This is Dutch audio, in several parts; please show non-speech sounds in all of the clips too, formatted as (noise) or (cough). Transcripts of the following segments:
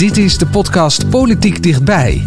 Dit is de podcast Politiek Dichtbij.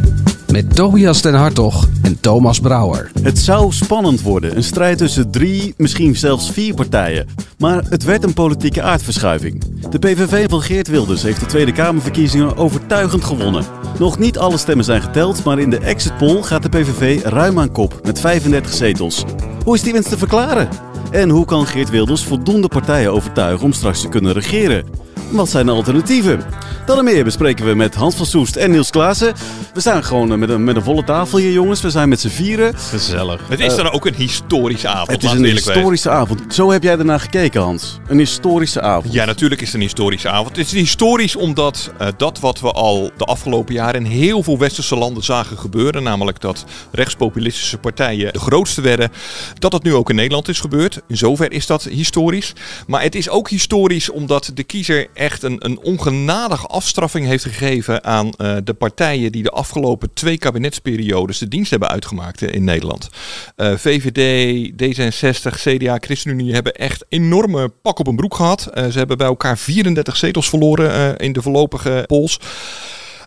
Met Tobias den Hartog en Thomas Brouwer. Het zou spannend worden. Een strijd tussen drie, misschien zelfs vier partijen. Maar het werd een politieke aardverschuiving. De PVV van Geert Wilders heeft de Tweede Kamerverkiezingen overtuigend gewonnen. Nog niet alle stemmen zijn geteld, maar in de exit poll gaat de PVV ruim aan kop met 35 zetels. Hoe is die winst te verklaren? En hoe kan Geert Wilders voldoende partijen overtuigen om straks te kunnen regeren? Wat zijn de alternatieven? Dat en meer bespreken we met Hans van Soest en Niels Klaassen. We staan gewoon eh, met een, met een volle tafel hier, jongens. We zijn met z'n vieren. Gezellig. Het is dan ook een historische avond. Het is een historische avond. Zo heb jij ernaar gekeken, Hans. Een historische avond. Ja, natuurlijk is het een historische avond. Het is historisch omdat uh, dat wat we al de afgelopen jaren in heel veel westerse landen zagen gebeuren, namelijk dat rechtspopulistische partijen de grootste werden, dat dat nu ook in Nederland is gebeurd. In zover is dat historisch. Maar het is ook historisch omdat de kiezer echt een, een ongenadige afstraffing heeft gegeven aan uh, de partijen die de afgelopen twee kabinetsperiodes de dienst hebben uitgemaakt in Nederland. VVD, D66, CDA, ChristenUnie hebben echt enorme pak op een broek gehad. Uh, ze hebben bij elkaar 34 zetels verloren in de voorlopige polls.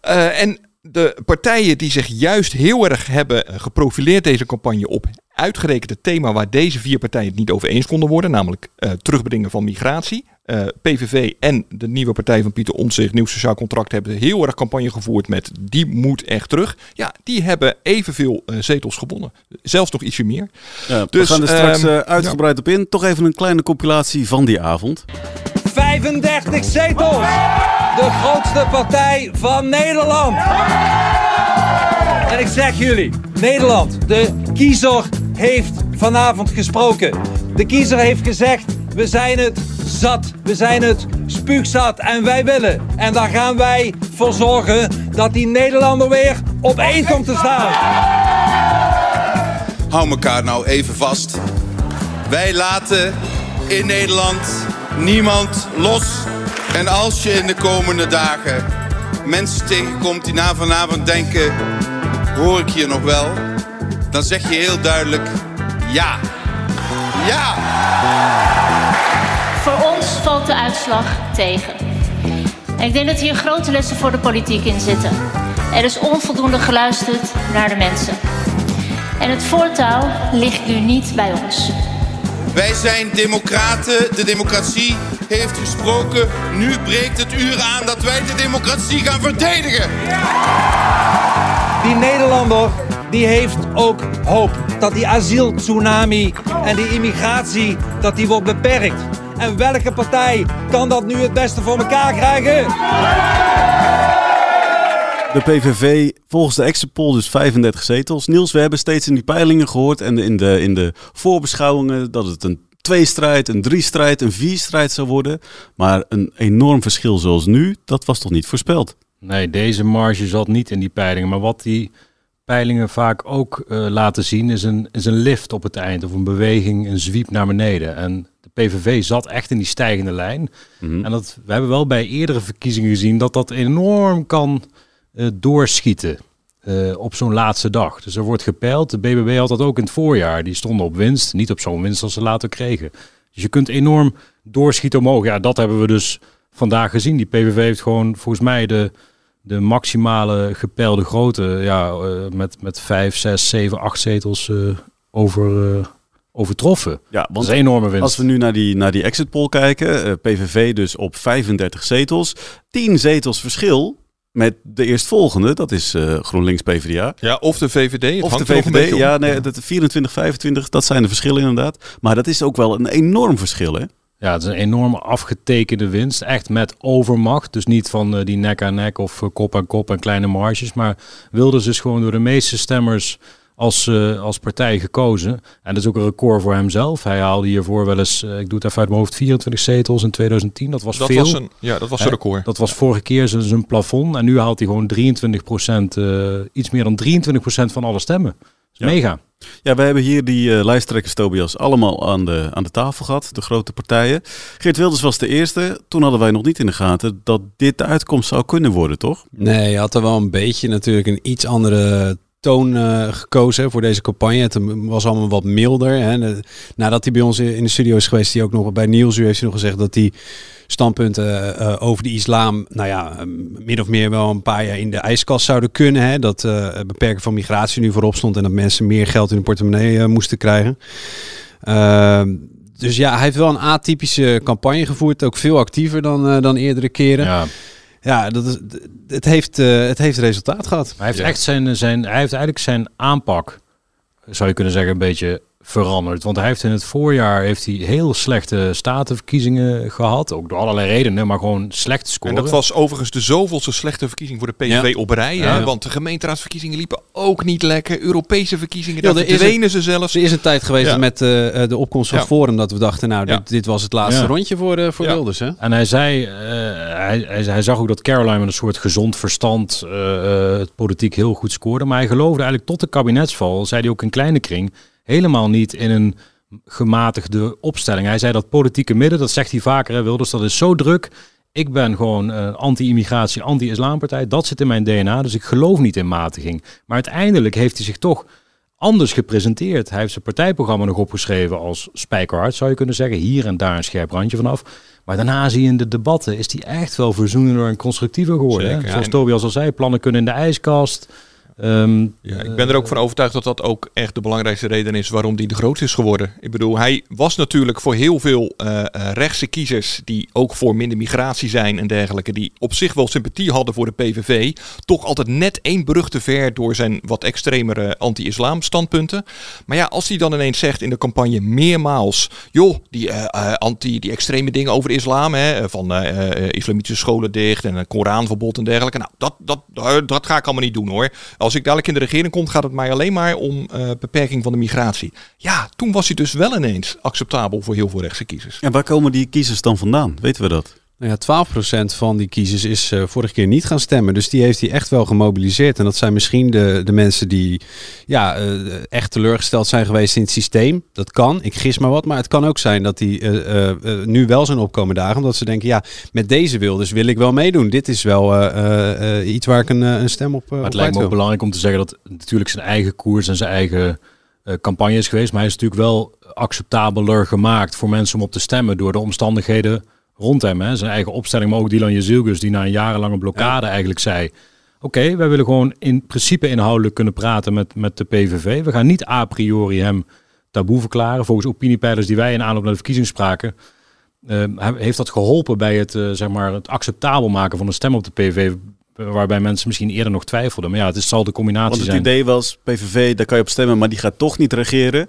en de partijen die zich juist heel erg hebben geprofileerd deze campagne op uitgerekend het thema waar deze vier partijen het niet over eens konden worden, namelijk uh, terugbrengen van migratie. Uh, PVV en de nieuwe partij van Pieter Omtzigt, Nieuw Sociaal Contract, hebben heel erg campagne gevoerd met die moet echt terug. Ja, die hebben evenveel uh, zetels gewonnen. Zelfs nog ietsje meer. Ja, dus, we gaan er straks uh, uitgebreid ja. op in. Toch even een kleine compilatie van die avond. 35 zetels! De grootste partij van Nederland! En ik zeg jullie, Nederland, de kiezer heeft vanavond gesproken. De kiezer heeft gezegd, we zijn het zat, we zijn het spuugzat en wij willen. En daar gaan wij voor zorgen dat die Nederlander weer op één komt te staan. Hou elkaar nou even vast. Wij laten in Nederland niemand los. En als je in de komende dagen mensen tegenkomt die na vanavond denken hoor ik hier nog wel? Dan zeg je heel duidelijk ja. Ja! Valt de uitslag tegen. En ik denk dat hier grote lessen voor de politiek in zitten. Er is onvoldoende geluisterd naar de mensen. En het voortouw ligt nu niet bij ons. Wij zijn democraten. De democratie heeft gesproken. Nu breekt het uur aan dat wij de democratie gaan verdedigen. Die Nederlander die heeft ook hoop dat die asieltsunami en die immigratie dat die wordt beperkt. En welke partij kan dat nu het beste voor elkaar krijgen? De PVV volgens de exit poll dus 35 zetels. Niels, we hebben steeds in die peilingen gehoord en in de, in de voorbeschouwingen dat het een twee-strijd, een drie-strijd, een vier-strijd zou worden. Maar een enorm verschil zoals nu, dat was toch niet voorspeld? Nee, deze marge zat niet in die peilingen. Maar wat die peilingen vaak ook uh, laten zien, is een, is een lift op het eind. Of een beweging, een zwiep naar beneden. En de PVV zat echt in die stijgende lijn. Mm -hmm. En dat, we hebben wel bij eerdere verkiezingen gezien dat dat enorm kan uh, doorschieten. Uh, op zo'n laatste dag. Dus er wordt gepeild. De BBB had dat ook in het voorjaar. Die stonden op winst. Niet op zo'n winst als ze later kregen. Dus je kunt enorm doorschieten omhoog. Ja, dat hebben we dus vandaag gezien. Die PVV heeft gewoon volgens mij de, de maximale gepeilde grootte. Ja, uh, met, met vijf, zes, zeven, acht zetels uh, over, uh, overtroffen. Ja, want dat is een enorme winst. Als we nu naar die, naar die exit poll kijken. PVV dus op 35 zetels. 10 zetels verschil met de eerstvolgende, dat is uh, GroenLinks PvdA. Ja, of de VVD. Het of de VVD, ja, nee, dat 24, 25, dat zijn de verschillen inderdaad. Maar dat is ook wel een enorm verschil, hè? Ja, het is een enorme afgetekende winst. Echt met overmacht. Dus niet van uh, die nek aan nek of uh, kop aan kop en kleine marges. Maar Wilders is gewoon door de meeste stemmers als, uh, als partij gekozen. En dat is ook een record voor hemzelf. Hij haalde hiervoor wel eens, uh, ik doe het even uit mijn hoofd, 24 zetels in 2010. Dat was dat veel. Was een, ja, dat was een record. Dat was vorige keer zijn plafond. En nu haalt hij gewoon 23 procent, uh, iets meer dan 23 procent van alle stemmen. Ja. Mega. Ja, we hebben hier die uh, lijsttrekkers, Tobias, allemaal aan de, aan de tafel gehad, de grote partijen. Geert Wilders was de eerste. Toen hadden wij nog niet in de gaten dat dit de uitkomst zou kunnen worden, toch? Nee, je had er wel een beetje natuurlijk een iets andere toon uh, gekozen voor deze campagne. Het was allemaal wat milder. Hè. Nadat hij bij ons in de studio is geweest, hij ook nog bij Niels, u heeft hij nog gezegd dat hij standpunten uh, over de islam, nou ja, min of meer wel een paar jaar in de ijskast zouden kunnen. Hè. Dat uh, beperken van migratie nu voorop stond en dat mensen meer geld in de portemonnee moesten krijgen. Ehm, dus ja, hij heeft wel een atypische campagne gevoerd, ook veel actiever dan, dan eerdere keren. Ja. Ja, dat is, het, heeft, uh, het heeft resultaat gehad. Hij heeft echt zijn, zijn, hij heeft eigenlijk zijn aanpak, zou je kunnen zeggen, een beetje veranderd. Want hij heeft in het voorjaar heeft hij heel slechte statenverkiezingen gehad. Ook door allerlei redenen, maar gewoon slecht scoren. En dat was overigens de zoveelste slechte verkiezing voor de PVV Ja. op rij. Ja. Hè? Want de gemeenteraadsverkiezingen liepen ook niet lekker. Europese verkiezingen, Ja, er is verdwenen ze zelfs. Er is een tijd geweest Ja. met eh, eh, de opkomst van Ja. Forum dat we dachten, nou, Ja. dit, dit was het laatste Ja. rondje voor, eh, voor Ja. Wilders. Hè? En hij zei, eh, hij, hij, hij zag ook dat Caroline met een soort gezond verstand het politiek heel goed scoorde. Maar hij geloofde eigenlijk tot de kabinetsval, zei hij ook in kleine kring, helemaal niet in een gematigde opstelling. Hij zei dat politieke midden, dat zegt hij vaker, hè, Wilders, dat is zo druk. Ik ben gewoon eh, anti-immigratie, anti-islampartij. Dat zit in mijn DNA, dus ik geloof niet in matiging. Maar uiteindelijk heeft hij zich toch anders gepresenteerd. Hij heeft zijn partijprogramma nog opgeschreven als spijkerhard, zou je kunnen zeggen. Hier en daar een scherp randje vanaf. Maar daarna zie je in de debatten, is hij echt wel verzoenender en constructiever geworden. Zeker. Zoals Tobias al zei, plannen kunnen in de ijskast. Ehm, Ja, ik ben er ook van overtuigd dat dat ook echt de belangrijkste reden is waarom hij de grootste is geworden. Ik bedoel, hij was natuurlijk voor heel veel eh, rechtse kiezers die ook voor minder migratie zijn en dergelijke, die op zich wel sympathie hadden voor de PVV, toch altijd net één brug te ver door zijn wat extremere anti-islam standpunten. Maar ja, als hij dan ineens zegt in de campagne meermaals, joh, die, eh, anti, die extreme dingen over islam, hè, van islamitische scholen dicht en een Koranverbod en dergelijke. Nou, dat, dat, dat ga ik allemaal niet doen hoor. Als ik dadelijk in de regering kom, gaat het mij alleen maar om eh, beperking van de migratie. Ja, toen was hij dus wel ineens acceptabel voor heel veel rechtse kiezers. En waar komen die kiezers dan vandaan? Weten we dat? Nou ja, 12% van die kiezers is eh, vorige keer niet gaan stemmen. Dus die heeft hij echt wel gemobiliseerd. En dat zijn misschien de, de mensen die ja, eh, echt teleurgesteld zijn geweest in het systeem. Dat kan, ik gis maar wat. Maar het kan ook zijn dat die eh, nu wel zijn opkomen dagen. Omdat ze denken, ja, met deze Wilders wil ik wel meedoen. Dit is wel iets waar ik een, een stem op, Maar het lijkt me ook belangrijk om te zeggen dat natuurlijk zijn eigen koers en zijn eigen campagne is geweest. Maar hij is natuurlijk wel acceptabeler gemaakt voor mensen om op te stemmen door de omstandigheden rond hem. Hè. Zijn eigen opstelling, maar ook Dylan Jezilgus die na een jarenlange blokkade eigenlijk zei... Oké, wij willen gewoon in principe inhoudelijk kunnen praten met, met de PVV. We gaan niet a priori hem taboe verklaren. Volgens opiniepeilers die wij in aanloop naar de verkiezingen spraken... eh, heeft dat geholpen bij het, eh, zeg maar, het acceptabel maken van een stem op de PVV... Waarbij mensen misschien eerder nog twijfelden. Maar ja, het is, zal de combinatie Want het zijn. idee was, PVV, daar kan je op stemmen, maar die gaat toch niet regeren.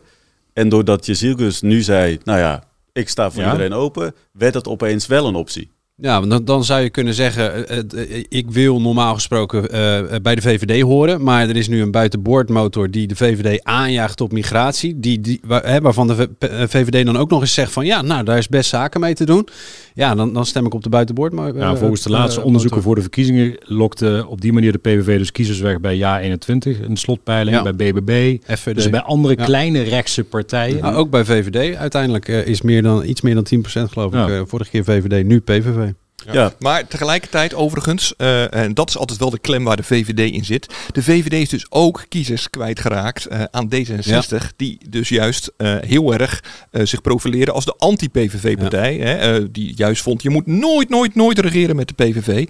En doordat Jezilgus nu zei, nou ja, ik sta voor Ja. iedereen open, werd dat opeens wel een optie. Ja, dan, dan zou je kunnen zeggen, eh, eh, ik wil normaal gesproken eh, bij de VVD horen, maar er is nu een buitenboordmotor die de VVD aanjaagt op migratie, die, die, waar, waarvan de eh, VVD dan ook nog eens zegt van ja, nou daar is best zaken mee te doen. Ja, dan, dan stem ik op de buitenboord. Maar, Ja, volgens de laatste eh, onderzoeken voor de verkiezingen lokte op die manier de PVV dus kiezers weg bij Ja21, een slotpeiling, Ja. bij BBB. FVD. Dus bij andere Ja. kleine rechtse partijen. Nou, ook bij VVD uiteindelijk eh, is meer dan, iets meer dan 10% geloof ik. Ja. eh, vorige keer VVD, nu PVV. Ja. Maar tegelijkertijd overigens, eh, en dat is altijd wel de klem waar de VVD in zit. De VVD is dus ook kiezers kwijtgeraakt eh, aan D66. Die dus juist eh, heel erg zich profileren als de anti-PVV-partij. die juist vond, je moet nooit, nooit, nooit regeren met de PVV.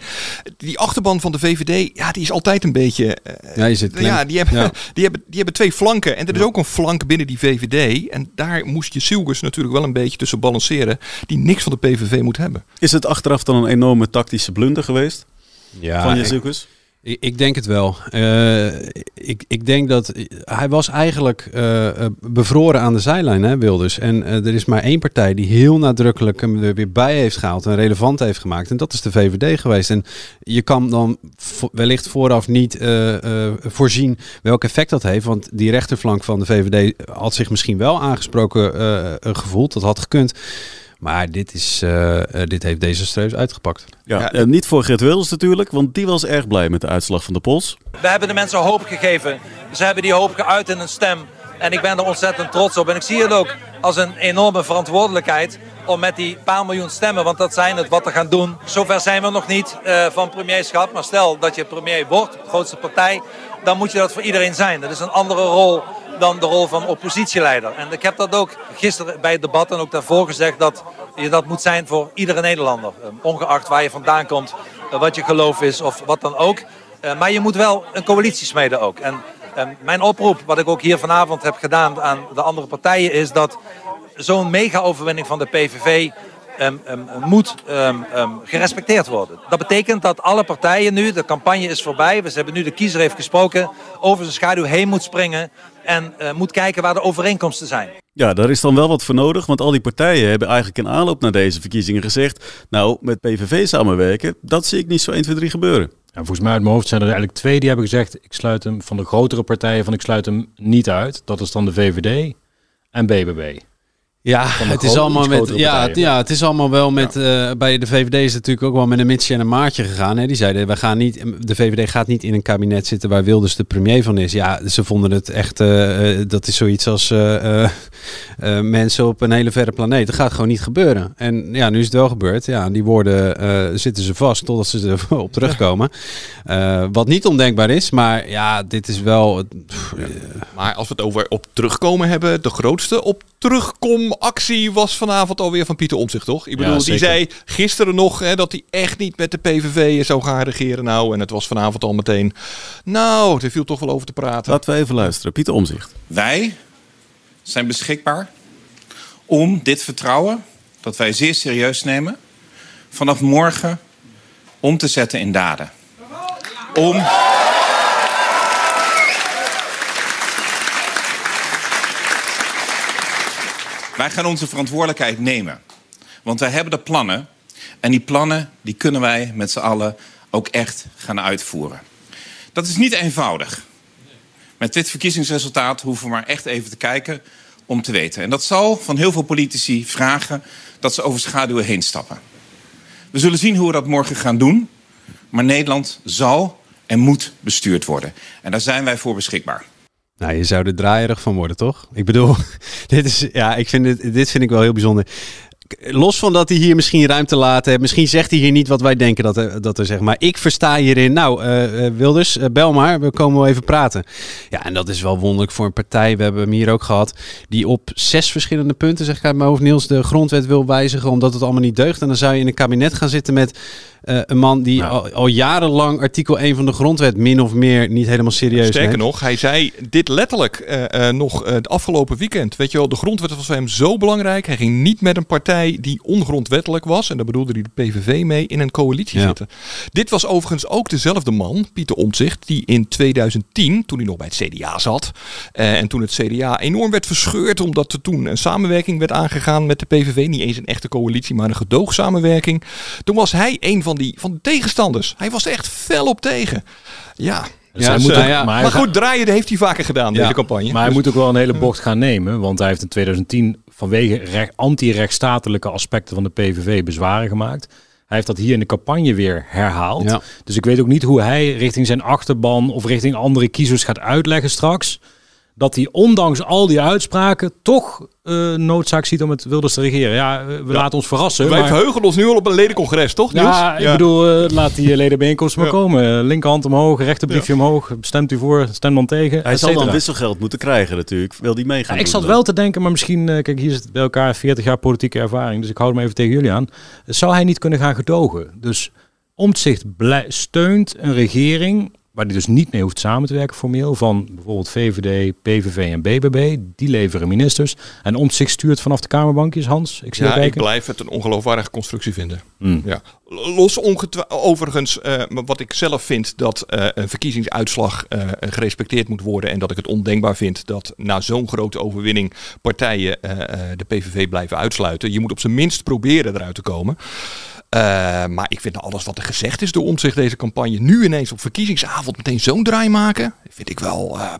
Die achterban van de VVD, ja, die is altijd een beetje... Ja, je zit ja, die hebben. (laughs) Die, hebben, die hebben twee flanken. En er is ook een flank binnen die VVD. En daar moest je Silgers natuurlijk wel een beetje tussen balanceren. Die niks van de PVV moet hebben. Is het achteraf dan een enorme tactische blunder geweest Ja, van Jezilgus? Ik, ik denk het wel. Uh, ik, ik denk dat hij was eigenlijk uh, bevroren aan de zijlijn, hè, Wilders. En uh, er is maar één partij die heel nadrukkelijk hem er weer bij heeft gehaald en relevant heeft gemaakt. En dat is de VVD geweest. En je kan dan wellicht vooraf niet voorzien welk effect dat heeft. Want die rechterflank van de VVD had zich misschien wel aangesproken gevoeld. Dat had gekund. Maar dit, is, uh, dit heeft desastreus uitgepakt. Ja, ja. niet voor Geert Wilders natuurlijk, want die was erg blij met de uitslag van de pols. We hebben de mensen hoop gegeven. Ze hebben die hoop geuit in een stem. En ik ben er ontzettend trots op. En ik zie het ook als een enorme verantwoordelijkheid om met die paar miljoen stemmen, want dat zijn het wat te gaan doen. Zover zijn we nog niet uh, van premierschap. Maar stel dat je premier wordt, grootste partij, dan moet je dat voor iedereen zijn. Dat is een andere rol dan de rol van oppositieleider. En ik heb dat ook gisteren bij het debat en ook daarvoor gezegd dat je dat moet zijn voor iedere Nederlander. Ongeacht waar je vandaan komt, wat je geloof is of wat dan ook. Maar je moet wel een coalitie smeden ook. En mijn oproep, wat ik ook hier vanavond heb gedaan aan de andere partijen, is dat zo'n mega-overwinning van de PVV um, moet gerespecteerd worden. Dat betekent dat alle partijen nu, de campagne is voorbij, we hebben nu de kiezer heeft gesproken, over zijn schaduw heen moet springen en uh, moet kijken waar de overeenkomsten zijn. Ja, daar is dan wel wat voor nodig, want al die partijen hebben eigenlijk in aanloop naar deze verkiezingen gezegd, nou, met PVV samenwerken, dat zie ik niet zo 1, 2, 3 gebeuren. Ja, volgens mij uit mijn hoofd zijn er eigenlijk twee die hebben gezegd, ik sluit hem van de grotere partijen van ik sluit hem niet uit. Dat is dan de VVD en BBB. Ja, het is allemaal met. Ja, ja, het is allemaal wel met. Ja. Uh, bij de VVD is het natuurlijk ook wel met een mitsje en een maatje gegaan. Hè. Die zeiden: we gaan niet. De VVD gaat niet in een kabinet zitten waar Wilders de premier van is. Ja, ze vonden het echt. Uh, dat is zoiets als uh, mensen op een hele verre planeet. Dat gaat gewoon niet gebeuren. En ja, nu is het wel gebeurd. Ja, die woorden zitten ze vast totdat ze (laughs) erop terugkomen. wat niet ondenkbaar is, maar ja, dit is wel. Pff, maar als we het over op terugkomen hebben, de grootste op terugkom actie was vanavond alweer van Pieter Omtzigt, toch? Ik bedoel, ja, die zei gisteren nog hè, dat hij echt niet met de PVV zou gaan regeren. Nou, en het was vanavond al meteen. Nou, er viel toch wel over te praten. Laten we even luisteren. Pieter Omzicht. Wij zijn beschikbaar om dit vertrouwen, dat wij zeer serieus nemen, vanaf morgen om te zetten in daden. Om. Wij gaan onze verantwoordelijkheid nemen. Want wij hebben de plannen. En die plannen die kunnen wij met z'n allen ook echt gaan uitvoeren. Dat is niet eenvoudig. Met dit verkiezingsresultaat hoeven we maar echt even te kijken om te weten. En dat zal van heel veel politici vragen dat ze over schaduwen heen stappen. We zullen zien hoe we dat morgen gaan doen. Maar Nederland zal en moet bestuurd worden. En daar zijn wij voor beschikbaar. Nou, je zou er draaierig van worden, toch? Ik bedoel, (laughs) dit is, ja, ik vind dit, dit vind ik wel heel bijzonder. Los van dat hij hier misschien ruimte laat heeft, misschien zegt hij hier niet wat wij denken dat er, dat er zegt. Maar ik versta hierin, nou, uh, Wilders, uh, bel maar, we komen wel even praten. Ja, en dat is wel wonderlijk voor een partij. We hebben hem hier ook gehad, die op zes verschillende punten, zeg ik uit mijn hoofd, Niels, de grondwet wil wijzigen, omdat het allemaal niet deugt. En dan zou je in een kabinet gaan zitten met uh, een man die nou. al, al, jarenlang artikel 1 van de grondwet min of meer niet helemaal serieus Sterker neemt. nog, hij zei dit letterlijk nog het afgelopen weekend. Weet je wel, de grondwet was voor hem zo belangrijk. Hij ging niet met een partij die ongrondwettelijk was, en daar bedoelde hij de PVV mee, in een coalitie ja. zitten. Dit was overigens ook dezelfde man, Pieter Omtzigt, die in 2010, toen hij nog bij het CDA zat, en toen het CDA enorm werd verscheurd, omdat er toen een samenwerking werd aangegaan met de PVV, niet eens een echte coalitie, maar een gedoogsamenwerking. Toen was hij een van die van de tegenstanders. Hij was er echt fel op tegen. Ja. Ja, hij moet ook, ja. Maar, maar goed, draaien heeft hij vaker gedaan, ja, deze campagne. Maar hij Dus- moet ook wel een hele bocht gaan nemen. Want hij heeft in 2010 vanwege recht, anti-rechtsstatelijke aspecten van de PVV bezwaren gemaakt. Hij heeft dat hier in de campagne weer herhaald. Ja. Dus ik weet ook niet hoe hij richting zijn achterban of richting andere kiezers gaat uitleggen straks. Dat hij ondanks al die uitspraken toch uh, noodzaak ziet om het Wilders te regeren. Ja, we Ja. laten ons verrassen. Wij maar- verheugen ons nu al op een ledencongres, toch Niels? Ja, ik bedoel, uh, laat die ledenbijeenkomst maar Ja. komen. Linkerhand omhoog, rechterbriefje omhoog. Stemt u voor, stem dan tegen. Hij zal dan wisselgeld moeten krijgen natuurlijk. Wil die meegaan? Ja, ik zat dan? wel te denken, maar misschien, eh, kijk, hier zit bij elkaar 40 jaar politieke ervaring, dus ik hou hem even tegen jullie aan. Zou hij niet kunnen gaan gedogen? Dus Omtzigt blij- steunt een regering waar hij dus niet mee hoeft samen te werken formeel, van bijvoorbeeld VVD, PVV en BBB, die leveren ministers. En om zich stuurt vanaf de Kamerbankjes, Hans. Ik zie ja, ik blijf het een ongeloofwaardige constructie vinden. Hmm. Ja. Los overigens, eh, wat ik zelf vind dat eh, een verkiezingsuitslag eh, gerespecteerd moet worden. En dat ik het ondenkbaar vind dat na zo'n grote overwinning partijen de PVV blijven uitsluiten. Je moet op zijn minst proberen eruit te komen. Eh, maar ik vind alles wat er gezegd is door ons zich deze campagne nu ineens op verkiezingsavond meteen zo'n draai maken, vind ik wel. eh,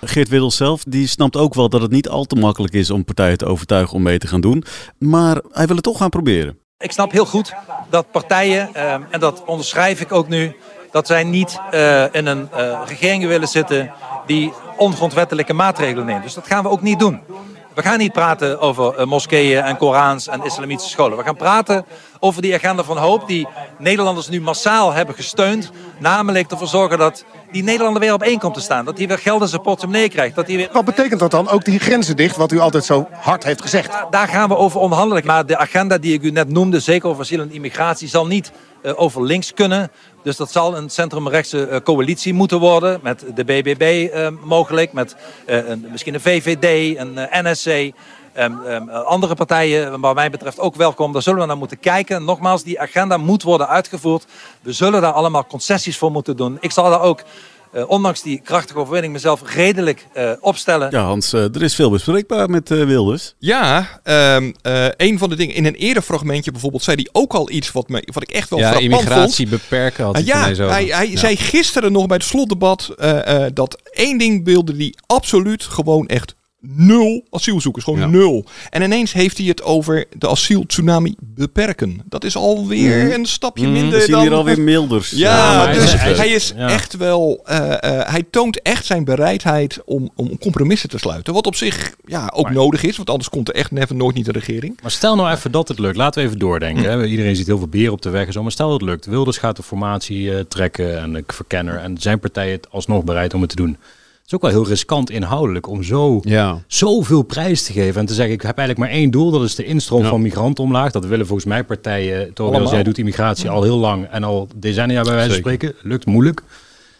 Geert Wilders zelf, die snapt ook wel dat het niet al te makkelijk is om partijen te overtuigen om mee te gaan doen. Maar hij wil het toch gaan proberen. Ik snap heel goed dat partijen, eh, en dat onderschrijf ik ook nu, dat zij niet eh, in een eh, regering willen zitten die ongrondwettelijke maatregelen neemt. Dus dat gaan we ook niet doen. We gaan niet praten over eh, moskeeën en Korans en islamitische scholen. We gaan praten over die agenda van hoop die Nederlanders nu massaal hebben gesteund. Namelijk ervoor zorgen dat die Nederlander weer op één komt te staan. Dat hij weer geld in zijn portemonnee krijgt. Dat hij weer... Wat betekent dat dan? Ook die grenzen dicht, wat u altijd zo hard heeft gezegd. Daar gaan we over onderhandelen. Maar de agenda die ik u net noemde, zeker over asiel en immigratie, zal niet eh, over links kunnen. Dus dat zal een centrumrechtse eh, coalitie moeten worden. Met de BBB eh, mogelijk, met eh, een, misschien een VVD, een NSC. ehm, ehm, andere partijen, wat mij betreft, ook welkom. Daar zullen we naar moeten kijken. Nogmaals, die agenda moet worden uitgevoerd. We zullen daar allemaal concessies voor moeten doen. Ik zal daar ook, eh, ondanks die krachtige overwinning, mezelf redelijk eh, opstellen. Ja, Hans, eh, er is veel bespreekbaar met Wilders. Ja, ehm, eh, een van de dingen. In een eerder fragmentje bijvoorbeeld zei hij ook al iets wat, me, wat ik echt wel Ja, frappant immigratie vond. beperken had hij ja, over. hij, hij Ja. zei gisteren nog bij het slotdebat eh, eh, dat één ding wilde hij absoluut gewoon echt nul asielzoekers. Gewoon Ja. nul. En ineens heeft hij het over de asieltsunami beperken. Dat is alweer Mhm. een stapje Mhm, minder we zien dan... hier alweer Milders. Ja, Ja, maar dus hij is- hij is ja. echt wel... eh, eh, hij toont echt zijn bereidheid om, om compromissen te sluiten. Wat op zich ja, ook nodig is. Want anders komt er echt never nooit niet een regering. Maar stel nou even dat het lukt. Laten we even doordenken. Hè. Iedereen ziet heel veel beren op de weg en zo. Maar stel dat het lukt. Wilders gaat de formatie eh, trekken en ik verkenner. En zijn partij het alsnog bereid om het te doen. Het is ook wel heel riskant inhoudelijk om zo, Ja. zoveel prijs te geven. En te zeggen, ik heb eigenlijk maar één doel. Dat is de instroom Ja. van migranten omlaag. Dat willen volgens mij partijen, Tobias, jij doet immigratie al heel lang. En al decennia bij wijze van spreken. Lukt moeilijk.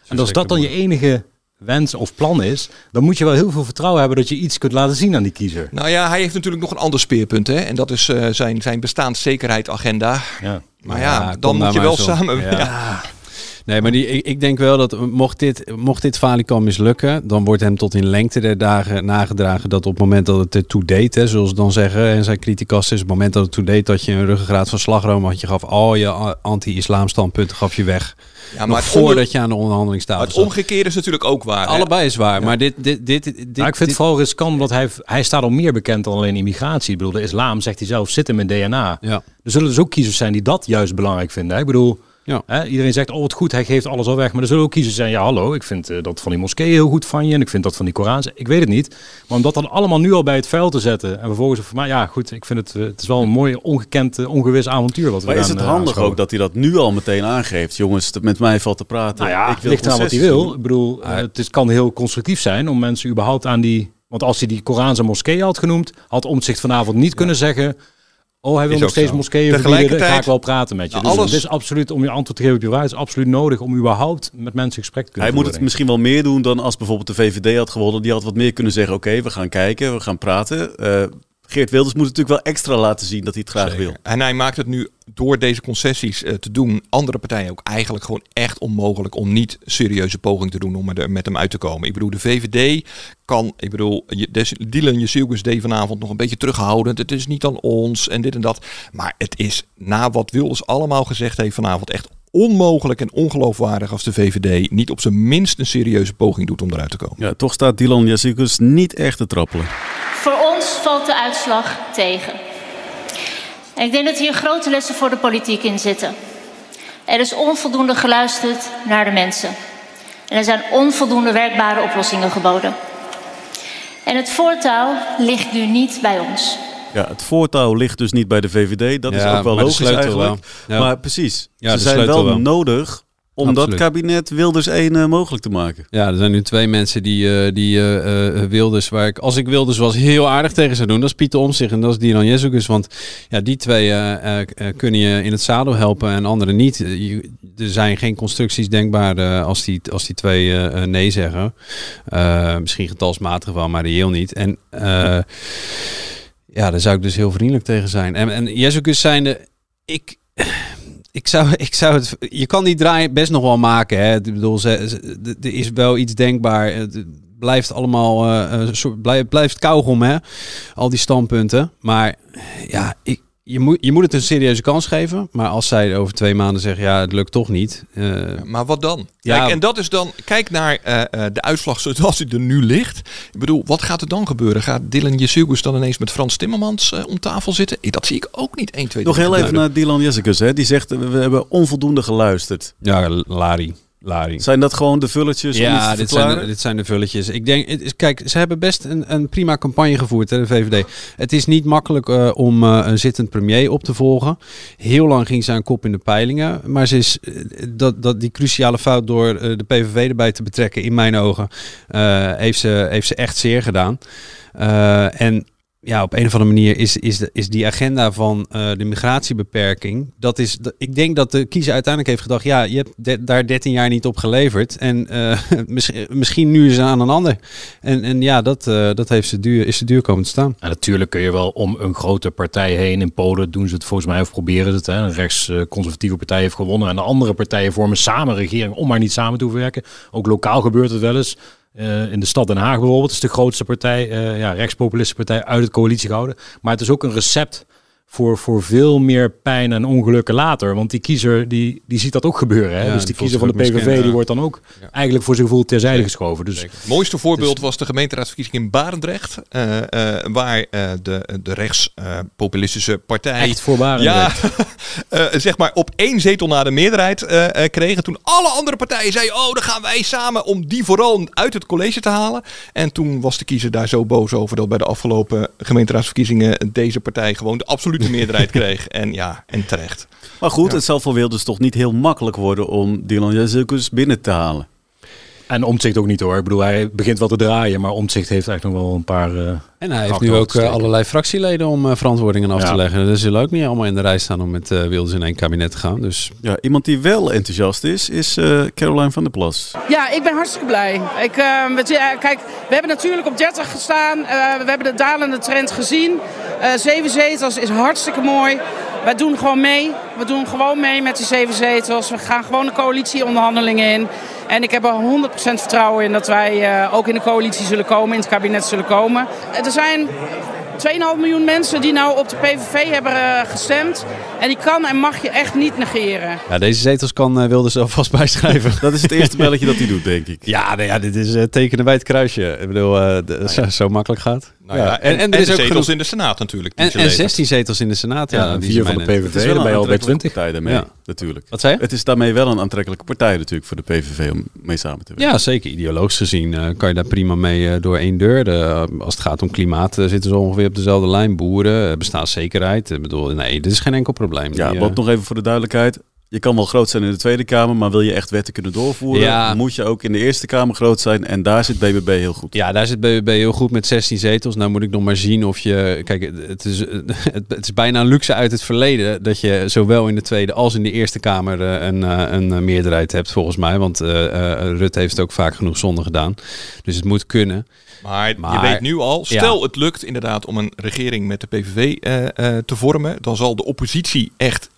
En als dat dan je enige wens of plan is, dan moet je wel heel veel vertrouwen hebben dat je iets kunt laten zien aan die kiezer. Nou ja, hij heeft natuurlijk nog een ander speerpunt. Hè? En dat is eh, zijn, zijn bestaanszekerheid-agenda. Ja. Maar Ja, dan moet je wel samen... Ja. Nee, maar die, ik, ik denk wel dat mocht dit, mocht dit mislukken, dan wordt hem tot in lengte der dagen nagedragen dat op het moment dat het ertoe deed, hè, zoals ze dan zeggen, en zijn criticast is, op het moment dat het toe deed dat je een ruggengraat van slagroom had, je gaf al je anti-islam standpunten gaf je weg. Ja, maar het, voordat onder- je aan de onderhandelingstafel het zat. omgekeerde is natuurlijk ook waar. hè? Allebei is waar, maar dit, dit, dit, dit, Nou, ik vind dit- het vooral riskant, omdat hij, hij staat al meer bekend dan alleen immigratie. Ik bedoel, de islam, zegt hij zelf, zit hem in DNA. Ja. Er zullen dus ook kiezers zijn die dat juist belangrijk vinden. hè. Ik bedoel, Ja. hè, iedereen zegt, oh wat goed, hij geeft alles al weg. Maar er zullen ook kiezers zijn, ja hallo, ik vind eh, dat van die moskee heel goed van je. En ik vind dat van die Korans, ik weet het niet. Maar om dat dan allemaal nu al bij het vuil te zetten. En vervolgens, van, maar ja goed, ik vind het, eh, het is wel een mooi ongekend, eh, ongewis avontuur wat we Maar is het handig ook dat hij dat nu al meteen aangeeft? Jongens, met mij valt te praten. Nou ja, ik wil ligt aan wat hij wil. doen. Ik bedoel, het is, kan heel constructief zijn om mensen überhaupt aan die... Want als hij die Korans en moskee had genoemd, had Omtzigt vanavond niet kunnen zeggen... Oh, hij wil nog steeds zo. moskeeën verbieden, ga ik wel praten met je. Nou, dus alles- het is absoluut, om je antwoord te geven op je vraag, is absoluut nodig om überhaupt met mensen gesprek te kunnen Hij moet het misschien wel meer doen dan als bijvoorbeeld de VVD had gewonnen. Die had wat meer kunnen zeggen, oké, we gaan kijken, we gaan praten. Eh, Geert Wilders moet natuurlijk wel extra laten zien dat hij het graag wil. En hij maakt het nu door deze concessies eh, te doen, andere partijen ook eigenlijk gewoon echt onmogelijk om niet serieuze poging te doen om er met hem uit te komen. Ik bedoel, de VVD kan, ik bedoel, je- Dylan Jezielkus deed vanavond nog een beetje terughoudend. Het is niet aan ons en dit en dat. Maar het is na wat Wilders allemaal gezegd heeft vanavond echt onmogelijk en ongeloofwaardig als de VVD niet op zijn minst een serieuze poging doet om eruit te komen. Ja, toch staat Dylan Jazikus niet echt te trappelen. Ons valt de uitslag tegen. En ik denk dat hier grote lessen voor de politiek in zitten. Er is onvoldoende geluisterd naar de mensen. En er zijn onvoldoende werkbare oplossingen geboden. En het voortouw ligt nu niet bij ons. Ja, het voortouw ligt dus niet bij de VVD. Dat is ook wel logisch eigenlijk. wel. Ja. Maar precies, Ja, ze zijn wel. nodig om dat kabinet Wilders 1 eh, mogelijk te maken. Ja, er zijn nu twee mensen die, eh, die eh, Wilders, waar ik, als ik Wilders was, heel aardig tegen zou doen. Dat is Pieter Omtzigt en dat is Dylan Jezus. Want ja, die twee kunnen je in het zadel helpen en anderen niet. Je- er zijn geen constructies denkbaar als, die, als die twee nee zeggen. Uh, misschien getalsmatig wel, maar reëel niet. En uh, ja, daar zou ik dus heel vriendelijk tegen zijn. En, en Jezus zijnde, ik, ik zou, (laughs) ik zou het. Je kan die draai best nog wel maken. Hè. Ik bedoel, er is wel iets denkbaar. Het blijft allemaal. Uh, blijft, blijft kauwgom, hè? Al die standpunten. Maar ja, ik, je, moet, je moet het een serieuze kans geven. Maar als zij over twee maanden zeggen, ja, het lukt toch niet. Uh, maar wat dan? Ja, kijk, en dat is dan, kijk naar uh, uh, de uitslag (laughs) zoals die er nu ligt. Ik bedoel, wat gaat er dan gebeuren? Gaat Dylan Jesugus dan ineens met Frans Timmermans om tafel zitten? Dat zie ik ook niet 1, 2, 3. Nog heel even naar Dylan Jesugus, hè? die zegt, we hebben onvoldoende geluisterd. Ja, Lari. Lari. Zijn dat gewoon de vulletjes? Ja, dit zijn, de, dit zijn de vulletjes. Ik denk, het, kijk, ze hebben best een, een prima campagne gevoerd, hè, de VVD. Het is niet makkelijk uh, om uh, een zittend premier op te volgen. Heel lang ging ze aan kop in de peilingen. Maar ze is, uh, dat, dat, die cruciale fout door de PVV erbij te betrekken, in mijn ogen, heeft, ze, heeft ze echt zeer gedaan. en ja, op een of andere manier is, is, is die agenda van uh, de migratiebeperking. Dat is, ik denk dat de kiezer uiteindelijk heeft gedacht: ja, je hebt daar 13 jaar niet op geleverd. En (laughs) uh, misschien, misschien nu is het aan een ander. En, en ja, dat, uh, dat heeft ze duur, is ze duur komen te staan. Natuurlijk kun je wel om een grote partij heen. In Polen doen ze het volgens mij of proberen het. Hè. Een rechtsconservatieve partij heeft gewonnen. En de andere partijen vormen samen regering om maar niet samen te werken. Ook lokaal gebeurt het wel eens. Uh, in de stad Den Haag bijvoorbeeld is de grootste partij, uh, ja, rechtspopulistische partij, uit het coalitie gehouden. Maar het is ook een recept voor, voor veel meer pijn en ongelukken later. Want die kiezer die, die ziet dat ook gebeuren. Hè? Ja, dus die kiezer van de PVV die wordt dan ook ja. eigenlijk voor zijn gevoel terzijde geschoven. Dus, het mooiste voorbeeld dus, was de gemeenteraadsverkiezing in Barendrecht. Uh, uh, waar uh, de, de rechtspopulistische partij... Echt voor Barendrecht. Ja, (laughs) zeg maar op één zetel na de meerderheid kregen. Toen alle andere partijen zeiden... oh, dan gaan wij samen om die vooral uit het college te halen. En toen was de kiezer daar zo boos over... dat bij de afgelopen gemeenteraadsverkiezingen... deze partij gewoon de absolute de meerderheid kreeg. En ja, en terecht. Maar goed, ja. het zal voor Wilders toch niet heel makkelijk worden om Dylan Jezus binnen te halen. En Omtzigt ook niet hoor. Ik bedoel, hij begint wel te draaien, maar Omtzigt heeft eigenlijk nog wel een paar. Uh, en hij heeft nu ook uh, allerlei fractieleden om uh, verantwoordingen af ja. te leggen. Dus zullen ook niet allemaal in de rij staan om met Wilders in één kabinet te gaan. Dus ja, iemand die wel enthousiast is, is Caroline van der Plas. Ja, ik ben hartstikke blij. Ik, we, kijk, we hebben natuurlijk op 30 gestaan. we hebben de dalende trend gezien. Zeven zetels is hartstikke mooi. Wij doen gewoon mee. We doen gewoon mee met die zeven zetels. We gaan gewoon de coalitieonderhandelingen in. En ik heb er 100% vertrouwen in dat wij uh, ook in de coalitie zullen komen, in het kabinet zullen komen. Er zijn 2,5 miljoen mensen die nou op de PVV hebben uh, gestemd. En die kan en mag je echt niet negeren. Ja, deze zetels kan uh, Wilders alvast (laughs) bijschrijven. dat is het eerste belletje dat hij doet, denk ik. Ja, nou ja dit is uh, tekenen bij het kruisje. Ik bedoel, de, nou ja. zo, zo, makkelijk gaat. Nou ja, en, en, en, er is ook zetels genoeg... in de Senaat natuurlijk. En, en 16 zetels in de Senaat. Ja, ja vier van de PVV. Dan ben je al bij 20. Partij daarmee, ja. natuurlijk. Wat zei je? Het is daarmee wel een aantrekkelijke partij natuurlijk voor de PVV om mee samen te werken. Ja, zeker. Ideologisch gezien uh, kan je daar prima mee uh, door één deur. De, uh, als het gaat om klimaat zitten ze ongeveer op dezelfde lijn. Boeren, bestaanszekerheid. Ik bedoel, nee, dit is geen enkel probleem. Ja, wat nog even voor de duidelijkheid. Je kan wel groot zijn in de Tweede Kamer, maar wil je echt wetten kunnen doorvoeren, ja. moet je ook in de Eerste Kamer groot zijn. En daar zit BBB heel goed. Ja, daar zit BBB heel goed met 16 zetels. Nou moet ik nog maar zien of je... Kijk, het is, (laughs) het is bijna een luxe uit het verleden dat je zowel in de Tweede als in de Eerste Kamer een, een meerderheid hebt, volgens mij. Want uh, uh, Rutte heeft het ook vaak genoeg zonde gedaan. Dus het moet kunnen. Maar, maar, je weet nu al, stel ja. het lukt inderdaad om een regering met de PVV uh, uh, te vormen, dan zal de oppositie echt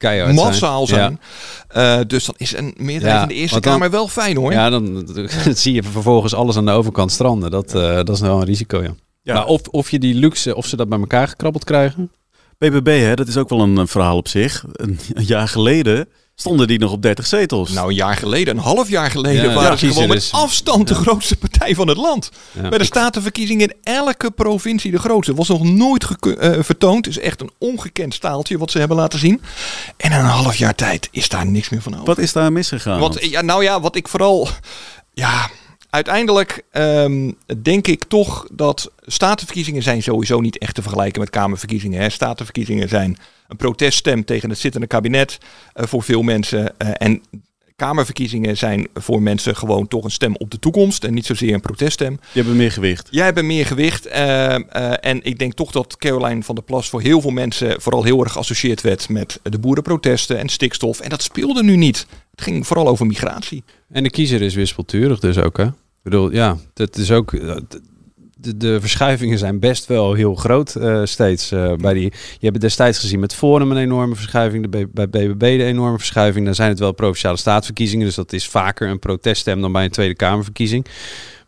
Keihard massaal zijn. zijn. Uh, dus dan is een meerderheid ja, in de Eerste dan, Kamer wel fijn hoor. Ja, dan, (laughs) dan zie je vervolgens alles aan de overkant stranden. Dat, uh, dat is wel een risico, ja. ja. Maar of, of je die luxe, of ze dat bij elkaar gekrabbeld krijgen. BBB, hè, dat is ook wel een verhaal op zich. Een, een jaar geleden stonden die nog op 30 zetels. Nou, een jaar geleden, een half jaar geleden, ja, waren ze gewoon met afstand de grootste partij van het land. Ja. Bij de statenverkiezingen in elke provincie de grootste. Was nog nooit uh, vertoond. is echt een ongekend staaltje wat ze hebben laten zien. En in een half jaar tijd is daar niks meer van over. Wat is daar misgegaan? Wat, ja, nou ja, wat ik vooral... Ja, uiteindelijk um, denk ik toch dat statenverkiezingen zijn sowieso niet echt te vergelijken met kamerverkiezingen. Hè. Statenverkiezingen zijn een proteststem tegen het zittende kabinet uh, voor veel mensen. Uh, en Kamerverkiezingen zijn voor mensen gewoon toch een stem op de toekomst en niet zozeer een proteststem. Je hebt meer gewicht. Jij hebt meer gewicht. eh, eh, en ik denk toch dat Caroline van der Plas voor heel veel mensen vooral heel erg geassocieerd werd met de boerenprotesten en stikstof. En dat speelde nu niet. Het ging vooral over migratie. En de kiezer is wispelturig dus ook, hè? Ik bedoel, ja, dat is ook... De, de verschuivingen zijn best wel heel groot eh, steeds. eh, bij die, je hebt destijds gezien met Forum een enorme verschuiving. De bij BBB de enorme verschuiving. Dan zijn het wel provinciale staatsverkiezingen. Dus dat is vaker een proteststem dan bij een Tweede Kamerverkiezing.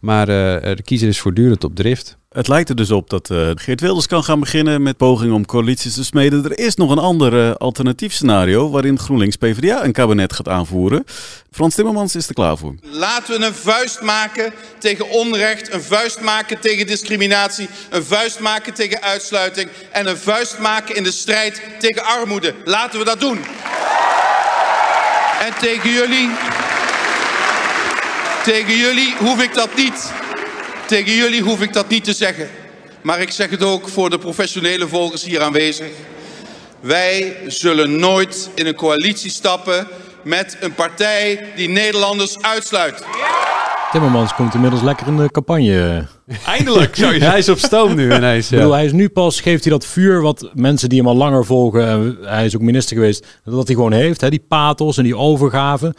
Maar eh, de kiezer is voortdurend op drift. Het lijkt er dus op dat eh, Geert Wilders kan gaan beginnen met pogingen om coalities te smeden. Er is nog een ander eh, alternatief scenario waarin GroenLinks PvdA een kabinet gaat aanvoeren. Frans Timmermans is er klaar voor. Laten we een vuist maken tegen onrecht, een vuist maken tegen discriminatie, een vuist maken tegen uitsluiting en een vuist maken in de strijd tegen armoede. Laten we dat doen. En tegen jullie, tegen jullie hoef ik dat niet. Tegen jullie hoef ik dat niet te zeggen. Maar ik zeg het ook voor de professionele volgers hier aanwezig. Wij zullen nooit in een coalitie stappen met een partij die Nederlanders uitsluit. Timmermans komt inmiddels lekker in de campagne. Eindelijk, zou je (laughs) Hij is op stoom nu ineens. (laughs) Ik bedoel, hij is nu pas, geeft hij dat vuur wat mensen die hem al langer volgen, en hij is ook minister geweest, dat hij gewoon heeft, hè, die pathos en die overgave.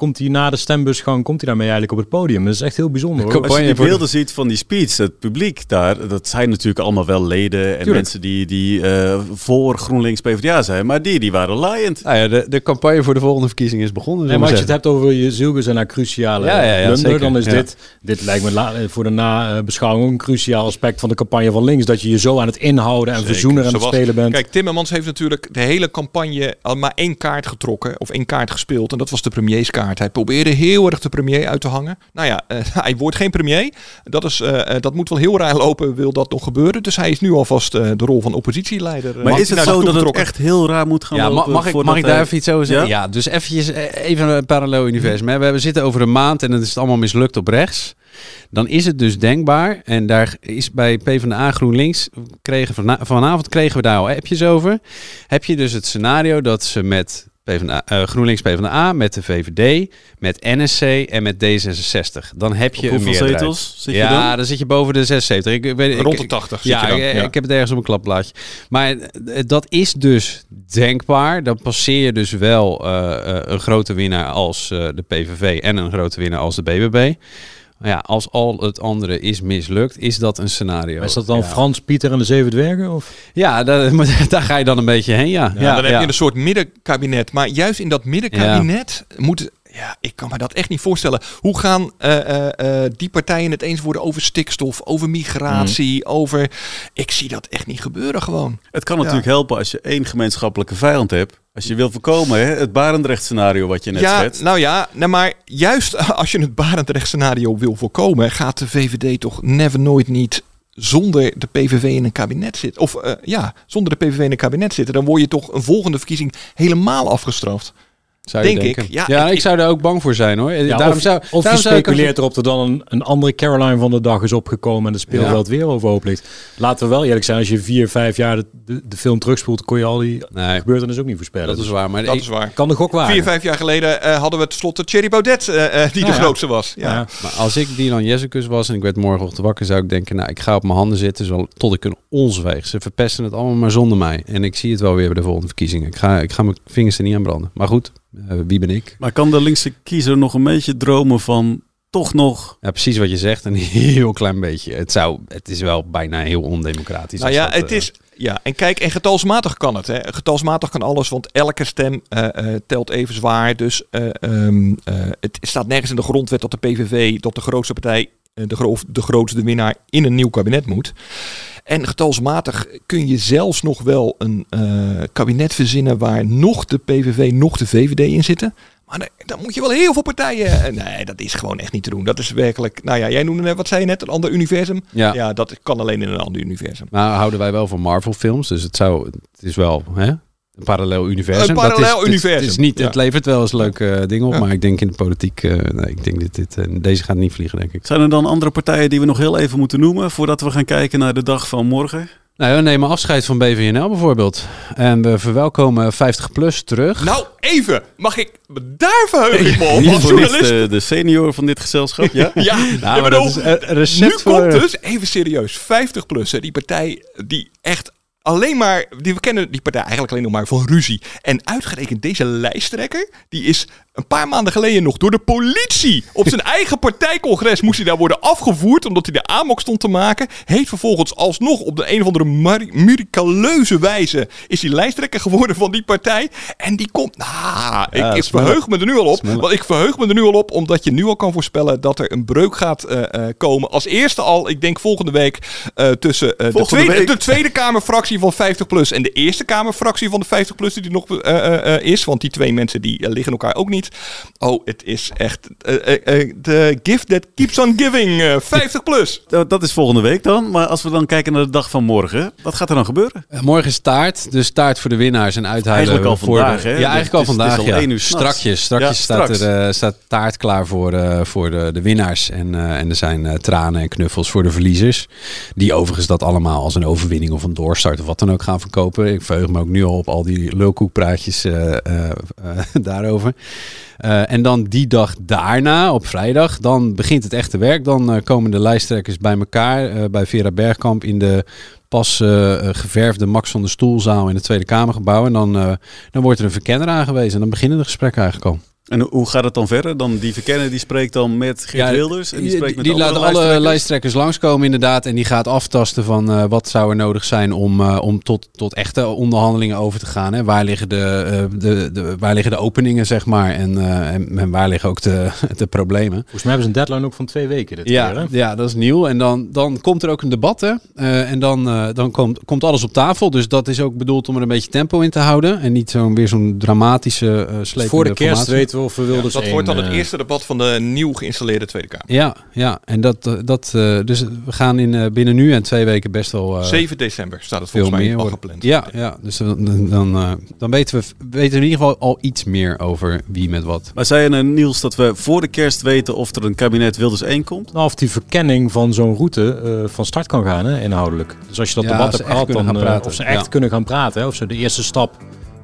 Komt hij na de stembusgang, komt hij daarmee eigenlijk op het podium. Dat is echt heel bijzonder. hoor. Als je die beelden ziet van die speech, het publiek daar, dat zijn natuurlijk allemaal wel leden en Tuurlijk. mensen die, die eh, voor GroenLinks PvdA zijn, maar die, die waren laaiend. Nou ja, de, de campagne voor de volgende verkiezing is begonnen. Nee, maar als je het hebt over je zielgus en naar cruciale Ja, ja, ja, blunder, zeker. dan is Ja. dit, dit lijkt me la- voor de nabeschouwing ook een cruciaal aspect van de campagne van links. Dat je je zo aan het inhouden en Zeker, verzoenen aan het zoals- spelen bent. Kijk, Timmermans heeft natuurlijk de hele campagne al maar één kaart getrokken. Of één kaart gespeeld. En dat was de premierskaart. Hij probeerde heel erg de premier uit te hangen. Nou ja, eh, (laughs) hij wordt geen premier. Dat, is, eh, eh, dat moet wel heel raar lopen, wil dat nog gebeuren. Dus hij is nu alvast eh, de rol van oppositieleider. Maar is het zo dat het echt heel raar moet gaan Ja, lopen? mag, ik, mag ik daar even iets over zeggen? Ja, dus eventjes even een parallel universum. hè. We we zitten over een maand en dan is het allemaal mislukt op rechts. Dan is het dus denkbaar, en daar is bij PvdA GroenLinks, kregen vana- vanavond kregen we daar al appjes over. Heb je dus het scenario dat ze met PvdA, eh, GroenLinks PvdA, met de VVD, met NSC en met D66. Dan heb je Op een hoeveel meerderheid. zetels zit je ja, dan? dan zit je boven de 76. Ik, weet, ik- Rond de ik- 80 zit Ja, je dan, ik, ja. ik heb het ergens op een klapblaadje. Maar eh, dat is dus denkbaar. Dan passeer je dus wel eh, eh, een grote winnaar als eh, de PVV en een grote winnaar als de BBB. Ja, als al het andere is mislukt, is dat een scenario. is dat dan Ja. Frans, Pieter en de Zeven Dwergen? Of? Ja, daar (laughs) ga je dan een beetje heen, ja. Ja, dan heb je een soort middenkabinet. Maar juist in dat middenkabinet moet... Ja, ik kan me dat echt niet voorstellen. Hoe gaan eh, eh, eh, die partijen het eens worden over stikstof, over migratie, over... Ik zie dat echt niet gebeuren gewoon. Het kan natuurlijk helpen als je één gemeenschappelijke vijand hebt. Als je wil voorkomen, hè, het Barendrecht-scenario wat je net ja, schetst. nou ja, nou maar juist (laughs) als je het Barendrecht scenario wil voorkomen, gaat de VVD toch never nooit niet zonder de PVV in een kabinet zitten. Of eh, ja, zonder de PVV in een kabinet zitten, dan word je toch een volgende verkiezing helemaal afgestraft. Zou denk ik. Ja, Ja, ik, ik- zou er ook bang voor zijn hoor. Ja, daarom of zou, of je daarom speculeert erop dat dan een, een andere Caroline van de dag is opgekomen en de speelveld weer overhoop ligt. Laten we wel eerlijk zijn, als je vier, vijf jaar de, de, de film terugspoelt, kon je al die gebeurtenissen ook niet voorspellen. Dat is Dus waar. Maar Dat ik- is waar. Kan de gok waar. Vier, vijf jaar geleden eh, hadden we tenslotte Thierry Baudet, eh, eh, die Ja, de ja. grootste was. Ja. Ja. Maar als ik Dylan Jessicus was en ik werd morgenochtend wakker, zou ik denken, nou, ik ga op mijn handen zitten zo, tot ik een ons weeg. Ze verpesten het allemaal maar zonder mij. En ik zie het wel weer bij de volgende verkiezingen. Ik ga, ik ga mijn vingers er niet aan branden. Maar goed, wie ben ik? Maar kan de linkse kiezer nog een beetje dromen van toch nog... Ja, precies wat je zegt. Een heel klein beetje. Het, zou, het is wel bijna heel ondemocratisch. Nou ja, dat, het eh, is. Ja, en kijk, en getalsmatig kan het. Hè. Getalsmatig kan alles, want elke stem eh, eh, telt even zwaar. Dus eh, ehm, eh, het staat nergens in de grondwet dat de PVV, dat de grootste partij, eh, de, gro of de grootste winnaar, in een nieuw kabinet moet. En getalsmatig kun je zelfs nog wel een eh, kabinet verzinnen waar nog de PVV, nog de VVD in zitten. Maar dan, moet je wel heel veel partijen. eh, Nee, dat is gewoon echt niet te doen. Dat is werkelijk. Nou ja, jij noemde net, wat zei je net? Een ander universum? Ja. ja, dat kan alleen in een ander universum. Maar houden wij wel van Marvel films. Dus het zou, het is wel hè, een parallel universum. Een Dat is- parallel het is- universum, Het, is niet, ja. het levert wel eens leuke eh, dingen op. Ja. Maar ik denk in de politiek, eh, nee, ik denk dit, dit, eh, deze gaat niet vliegen, denk ik. Zijn er dan andere partijen die we nog heel even moeten noemen voordat we gaan kijken naar de dag van morgen? Nou, we nemen afscheid van BVNL bijvoorbeeld. En we verwelkomen 50 plus terug. Nou, even. Mag ik... Daar verheug ik me op. Als journalist. de, de senior van dit gezelschap, ja? (laughs) Ja, Nou, maar bedoel, dat is een recept nu voor- komt dus, even serieus, 50 plus. hè, Die partij die echt alleen maar, die, we kennen die partij eigenlijk alleen nog maar van ruzie. En uitgerekend deze lijsttrekker, die is een paar maanden geleden nog door de politie op zijn (laughs) eigen partijcongres moest hij daar worden afgevoerd omdat hij de amok stond te maken. Heeft vervolgens alsnog op de een of andere miraculeuze wijze is hij lijsttrekker geworden van die partij. En die komt, nou, ik, Ja, ik verheug me er nu al op. Want ik verheug me er nu al op, omdat je nu al kan voorspellen dat er een breuk gaat eh, eh, komen. Als eerste al, ik denk volgende week, eh, tussen de, tweede, week. de Tweede Kamerfractie van 50PLUS en de Eerste Kamerfractie van de 50PLUS die er nog eh, eh, eh, is. Want die twee mensen die liggen elkaar ook niet. Oh, het is echt eh, eh, eh, de gift that keeps on giving. eh 50PLUS. Dat dat is volgende week dan. Maar als we dan kijken naar de dag van morgen, wat gaat er dan gebeuren? Morgen is taart, dus taart voor de winnaars en uithalen. Eigenlijk al voor vandaag, de- hè? Ja, eigenlijk al Het is- het is vandaag. al ja. één uur. Strakjes, strakjes Ja, staat, straks. er, eh, staat taart klaar voor, eh, voor de, de winnaars. En, eh, en er zijn eh, tranen en knuffels voor de verliezers. Die overigens dat allemaal als een overwinning of een doorstart of wat dan ook gaan verkopen. Ik verheug me ook nu al op al die lulkoekpraatjes eh, eh, eh, (laughs) daarover. En dan die dag daarna, op vrijdag, dan begint het echte werk. Dan komen de lijsttrekkers bij elkaar bij Vera Bergkamp in de pas geverfde Max van der Stoelzaal in het Tweede Kamergebouw. En dan, dan wordt er een verkenner aangewezen. En dan beginnen de gesprekken eigenlijk al. En hoe gaat het dan verder? Dan die verkenner die spreekt dan met Geert Ja, Wilders. En die spreekt met die laat alle lijsttrekkers. lijsttrekkers langskomen inderdaad. En die gaat aftasten van eh, wat zou er nodig zijn om, eh, om tot, tot echte onderhandelingen over te gaan. Hè? Waar, liggen de, eh, de, de, waar liggen de openingen, zeg maar. En, eh, en, en waar liggen ook de, (laughs) de problemen. Volgens mij hebben ze een deadline ook van twee weken dit keer, Ja, hè? ja, dat is nieuw. En dan, dan komt er ook een debat. Hè? Eh, en dan, dan komt, komt alles op tafel. Dus dat is ook bedoeld om er een beetje tempo in te houden. En niet zo'n weer zo'n dramatische uh, slepende Voor de kerst formatie. weten we dat wordt dan het eh, eerste debat van de nieuw geïnstalleerde Tweede Kamer. Ja, ja. En dat, eh, dat eh, dus we gaan in, binnen nu en twee weken best wel. eh, 7 december staat het volgens mij meer al gepland. Ja, ja. Dus dan, dan, dan weten we weten we in ieder geval al iets meer over wie met wat. Maar zei je nou, Niels, dat we voor de kerst weten of er een kabinet Wilders 1 komt? Nou, of die verkenning van zo'n route eh, van start kan gaan, hè, inhoudelijk. Dus als je dat Ja, debat hebt gehad, dan kunnen gaan praten. of ze echt Ja. kunnen gaan praten, hè, of ze de eerste stap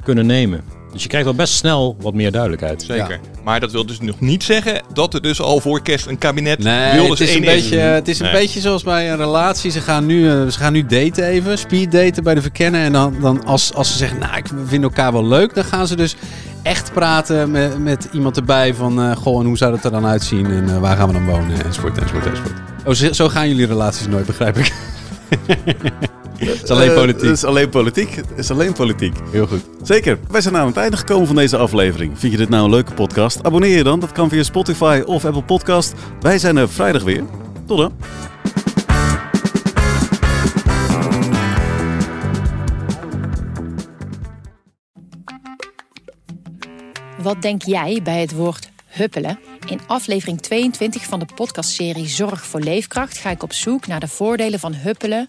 kunnen nemen. Dus je krijgt al best snel wat meer duidelijkheid. Zeker. Maar dat wil dus nog niet zeggen dat er dus al voor kerst een kabinet Nee, Wilders het is een, 1 beetje, het is een Nee. beetje zoals bij een relatie. Ze gaan nu, eh, ze gaan nu daten even, speed daten bij de verkennen. En dan, dan als, als ze zeggen, nou, ik vind elkaar wel leuk, dan gaan ze dus echt praten met, met iemand erbij van, eh, goh, en hoe zou dat er dan uitzien en eh, waar gaan we dan wonen, enzovoort, enzovoort, enzovoort. Oh, zo, zo gaan jullie relaties nooit, begrijp ik. (laughs) Het is alleen Eh, politiek. Het is alleen politiek. Het is alleen politiek. Heel goed. Zeker. Wij zijn aan het einde gekomen van deze aflevering. Vind je dit nou een leuke podcast? Abonneer je dan. Dat kan via Spotify of Apple Podcast. Wij zijn er vrijdag weer. Tot dan. Wat denk jij bij het woord huppelen? In aflevering 22 van de podcastserie Zorg voor Leefkracht ga ik op zoek naar de voordelen van huppelen